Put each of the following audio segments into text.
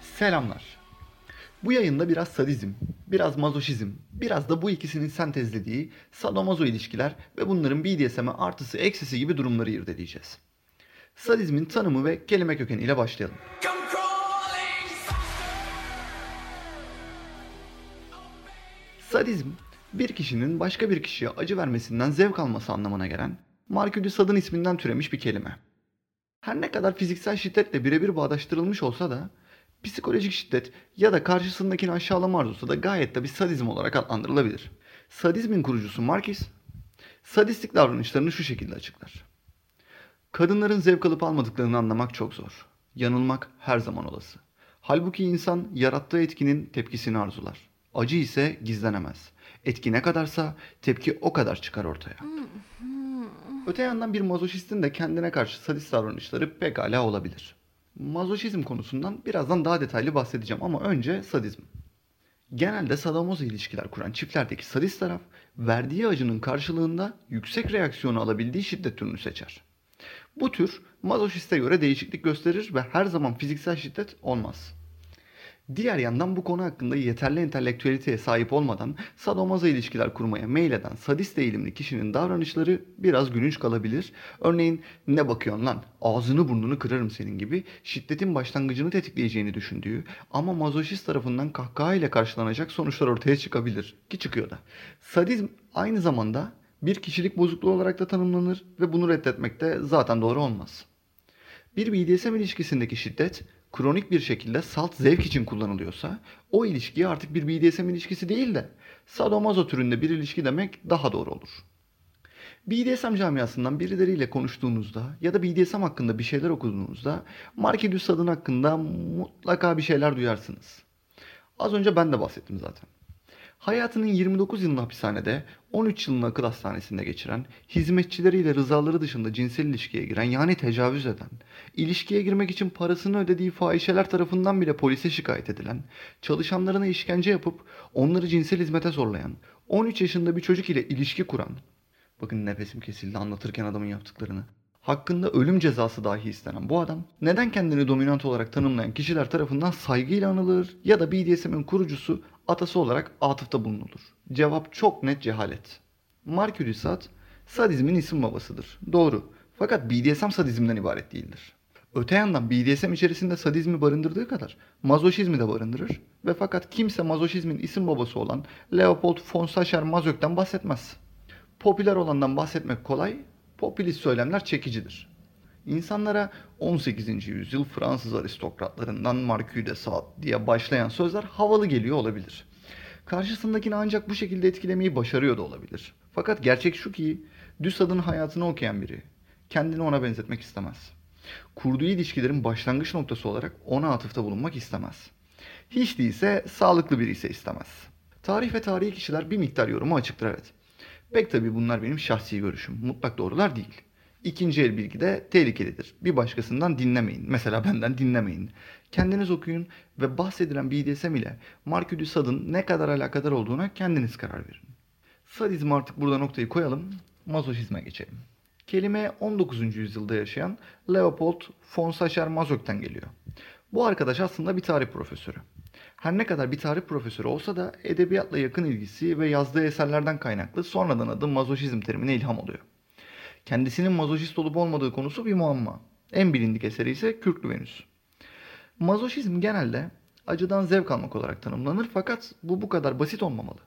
Selamlar. Bu yayında biraz sadizm, biraz mazoşizm, biraz da bu ikisinin sentezlediği sadomazo ilişkiler ve bunların BDSM'e artısı eksisi gibi durumları irdeleyeceğiz. Sadizmin tanımı ve kelime kökeni ile başlayalım. Sadizm, bir kişinin başka bir kişiye acı vermesinden zevk alması anlamına gelen Marcus de Sade'ın isminden türemiş bir kelime. Her ne kadar fiziksel şiddetle birebir bağdaştırılmış olsa da psikolojik şiddet ya da karşısındakini aşağılama arzusu da gayet de bir sadizm olarak adlandırılabilir. Sadizmin kurucusu Marquis, sadistik davranışlarını şu şekilde açıklar. Kadınların zevk alıp almadıklarını anlamak çok zor. Yanılmak her zaman olası. Halbuki insan yarattığı etkinin tepkisini arzular. Acı ise gizlenemez. Etki ne kadarsa tepki o kadar çıkar ortaya. Öte yandan bir mazoşistin de kendine karşı sadist davranışları pekala olabilir. Mazoşizm konusundan birazdan daha detaylı bahsedeceğim ama önce sadizm. Genelde sadomazo ilişkiler kuran çiftlerdeki sadist taraf verdiği acının karşılığında yüksek reaksiyonu alabildiği şiddet türünü seçer. Bu tür mazoşiste göre değişiklik gösterir ve her zaman fiziksel şiddet olmaz. Diğer yandan bu konu hakkında yeterli entelektüeliteye sahip olmadan sadomazo ilişkiler kurmaya meyleden sadist eğilimli kişinin davranışları biraz gülünç kalabilir. Örneğin ne bakıyorsun lan ağzını burnunu kırarım senin gibi şiddetin başlangıcını tetikleyeceğini düşündüğü ama mazoşist tarafından kahkaha ile karşılanacak sonuçlar ortaya çıkabilir ki çıkıyor da. Sadizm aynı zamanda bir kişilik bozukluğu olarak da tanımlanır ve bunu reddetmek de zaten doğru olmaz. Bir BDSM ilişkisindeki şiddet kronik bir şekilde salt zevk için kullanılıyorsa o ilişki artık bir BDSM ilişkisi değil de sadomazo türünde bir ilişki demek daha doğru olur. BDSM camiasından birileriyle konuştuğunuzda ya da BDSM hakkında bir şeyler okuduğunuzda Marquis adın hakkında mutlaka bir şeyler duyarsınız. Az önce ben de bahsettim zaten. Hayatının 29 yılını hapishanede, 13 yılını akıl hastanesinde geçiren, hizmetçileriyle rızaları dışında cinsel ilişkiye giren yani tecavüz eden, ilişkiye girmek için parasını ödediği fahişeler tarafından bile polise şikayet edilen, çalışanlarına işkence yapıp onları cinsel hizmete zorlayan, 13 yaşında bir çocuk ile ilişki kuran, bakın nefesim kesildi anlatırken adamın yaptıklarını, hakkında ölüm cezası dahi istenen bu adam neden kendini dominant olarak tanımlayan kişiler tarafından saygıyla anılır ya da BDSM'in kurucusu atası olarak atıfta bulunulur? Cevap çok net cehalet. Marcus Sade sadizmin isim babasıdır. Doğru. Fakat BDSM sadizmden ibaret değildir. Öte yandan BDSM içerisinde sadizmi barındırdığı kadar mazoşizmi de barındırır ve fakat kimse mazoşizmin isim babası olan Leopold von Sacher-Masoch'tan bahsetmez. Popüler olandan bahsetmek kolay, popülist söylemler çekicidir. İnsanlara 18. yüzyıl Fransız aristokratlarından Marquis de Sade diye başlayan sözler havalı geliyor olabilir. Karşısındakini ancak bu şekilde etkilemeyi başarıyor da olabilir. Fakat gerçek şu ki Düsad'ın hayatını okuyan biri kendini ona benzetmek istemez. Kurduğu ilişkilerin başlangıç noktası olarak ona atıfta bulunmak istemez. Hiç değilse sağlıklı biri ise istemez. Tarih ve tarihi kişiler bir miktar yorumu açıktır evet. Pek tabi bunlar benim şahsi görüşüm. Mutlak doğrular değil. İkinci el bilgi de tehlikelidir. Bir başkasından dinlemeyin. Mesela benden dinlemeyin. Kendiniz okuyun ve bahsedilen BDSM ile Marcus de Sade'ın ne kadar alakadar olduğuna kendiniz karar verin. Sadizm artık burada noktayı koyalım. Mazoşizme geçelim. Kelime 19. yüzyılda yaşayan Leopold von Sacher-Masoch'tan geliyor. Bu arkadaş aslında bir tarih profesörü. Her ne kadar bir tarih profesörü olsa da edebiyatla yakın ilgisi ve yazdığı eserlerden kaynaklı sonradan adı mazoşizm terimine ilham oluyor. Kendisinin mazoşist olup olmadığı konusu bir muamma. En bilindik eseri ise Kürklü Venüs. Mazoşizm genelde acıdan zevk almak olarak tanımlanır fakat bu bu kadar basit olmamalı.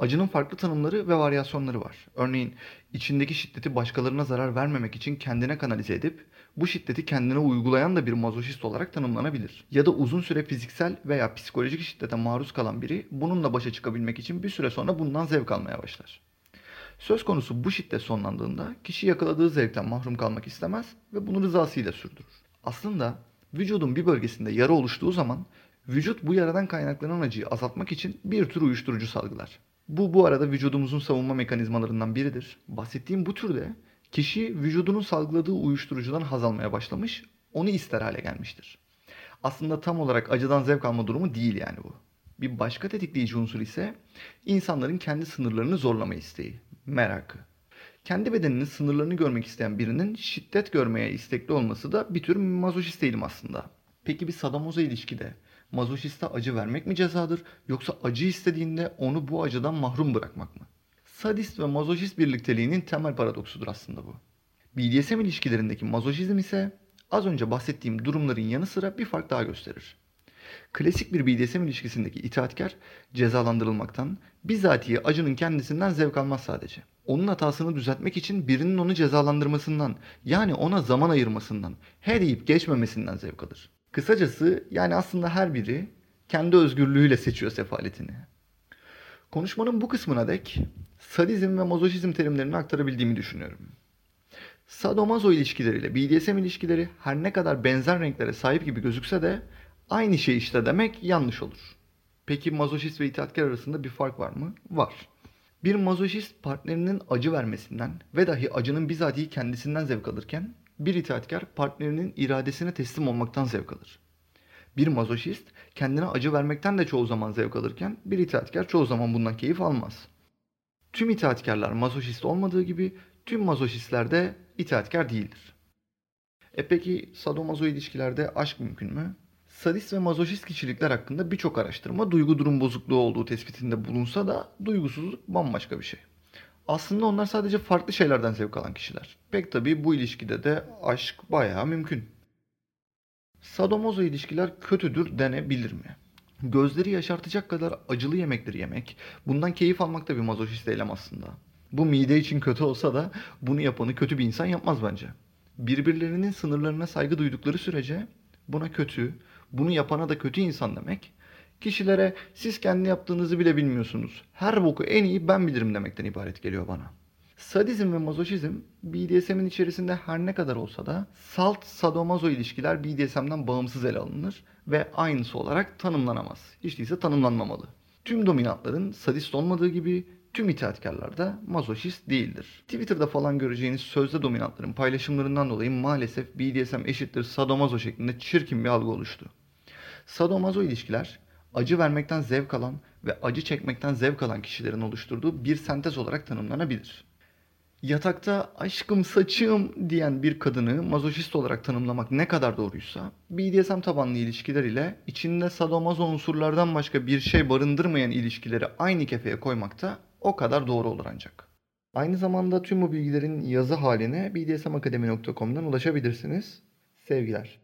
Acının farklı tanımları ve varyasyonları var. Örneğin içindeki şiddeti başkalarına zarar vermemek için kendine kanalize edip bu şiddeti kendine uygulayan da bir mazoşist olarak tanımlanabilir. Ya da uzun süre fiziksel veya psikolojik şiddete maruz kalan biri bununla başa çıkabilmek için bir süre sonra bundan zevk almaya başlar. Söz konusu bu şiddet sonlandığında kişi yakaladığı zevkten mahrum kalmak istemez ve bunu rızasıyla sürdürür. Aslında vücudun bir bölgesinde yara oluştuğu zaman vücut bu yaradan kaynaklanan acıyı azaltmak için bir tür uyuşturucu salgılar. Bu bu arada vücudumuzun savunma mekanizmalarından biridir. Bahsettiğim bu türde kişi vücudunun salgıladığı uyuşturucudan haz almaya başlamış, onu ister hale gelmiştir. Aslında tam olarak acıdan zevk alma durumu değil yani bu. Bir başka tetikleyici unsur ise insanların kendi sınırlarını zorlama isteği, merakı. Kendi bedeninin sınırlarını görmek isteyen birinin şiddet görmeye istekli olması da bir tür mazoşist eğilim aslında. Peki bir sadomazo ilişkide mazoşiste acı vermek mi cezadır yoksa acı istediğinde onu bu acıdan mahrum bırakmak mı? Sadist ve mazoşist birlikteliğinin temel paradoksudur aslında bu. BDSM ilişkilerindeki mazoşizm ise az önce bahsettiğim durumların yanı sıra bir fark daha gösterir. Klasik bir BDSM ilişkisindeki itaatkar cezalandırılmaktan, bizatihi acının kendisinden zevk almaz sadece. Onun hatasını düzeltmek için birinin onu cezalandırmasından, yani ona zaman ayırmasından, her yiyip geçmemesinden zevk alır. Kısacası yani aslında her biri kendi özgürlüğüyle seçiyor sefaletini. Konuşmanın bu kısmına dek sadizm ve mazoşizm terimlerini aktarabildiğimi düşünüyorum. Sadomazo ilişkileriyle BDSM ilişkileri her ne kadar benzer renklere sahip gibi gözükse de aynı şey işte demek yanlış olur. Peki mazoşist ve itaatkar arasında bir fark var mı? Var. Bir mazoşist partnerinin acı vermesinden ve dahi acının bizatihi kendisinden zevk alırken bir itaatkar partnerinin iradesine teslim olmaktan zevk alır. Bir mazoşist kendine acı vermekten de çoğu zaman zevk alırken bir itaatkar çoğu zaman bundan keyif almaz. Tüm itaatkarlar mazoşist olmadığı gibi tüm mazoşistler de itaatkar değildir. E peki sadomazo ilişkilerde aşk mümkün mü? Sadist ve mazoşist kişilikler hakkında birçok araştırma duygu durum bozukluğu olduğu tespitinde bulunsa da duygusuzluk bambaşka bir şey. Aslında onlar sadece farklı şeylerden zevk alan kişiler. Pek tabii bu ilişkide de aşk bayağı mümkün. Sadomazo ilişkiler kötüdür denebilir mi? Gözleri yaşartacak kadar acılı yemekleri yemek, bundan keyif almak da bir mazoşist eylem aslında. Bu mide için kötü olsa da bunu yapanı kötü bir insan yapmaz bence. Birbirlerinin sınırlarına saygı duydukları sürece buna kötü, bunu yapana da kötü insan demek, kişilere siz kendi yaptığınızı bile bilmiyorsunuz, her boku en iyi ben bilirim demekten ibaret geliyor bana. Sadizm ve mazoşizm BDSM'in içerisinde her ne kadar olsa da salt sadomazo ilişkiler BDSM'den bağımsız ele alınır ve aynısı olarak tanımlanamaz. Hiç değilse tanımlanmamalı. Tüm dominantların sadist olmadığı gibi tüm itaatkarlar da mazoşist değildir. Twitter'da falan göreceğiniz sözde dominantların paylaşımlarından dolayı maalesef BDSM eşittir sadomazo şeklinde çirkin bir algı oluştu. Sadomazo ilişkiler acı vermekten zevk alan ve acı çekmekten zevk alan kişilerin oluşturduğu bir sentez olarak tanımlanabilir. Yatakta aşkım saçım diyen bir kadını mazoşist olarak tanımlamak ne kadar doğruysa, BDSM tabanlı ilişkiler ile içinde sadomazo unsurlardan başka bir şey barındırmayan ilişkileri aynı kefeye koymak da o kadar doğru olur ancak. Aynı zamanda tüm bu bilgilerin yazı haline bdsmakademi.com'dan ulaşabilirsiniz. Sevgiler.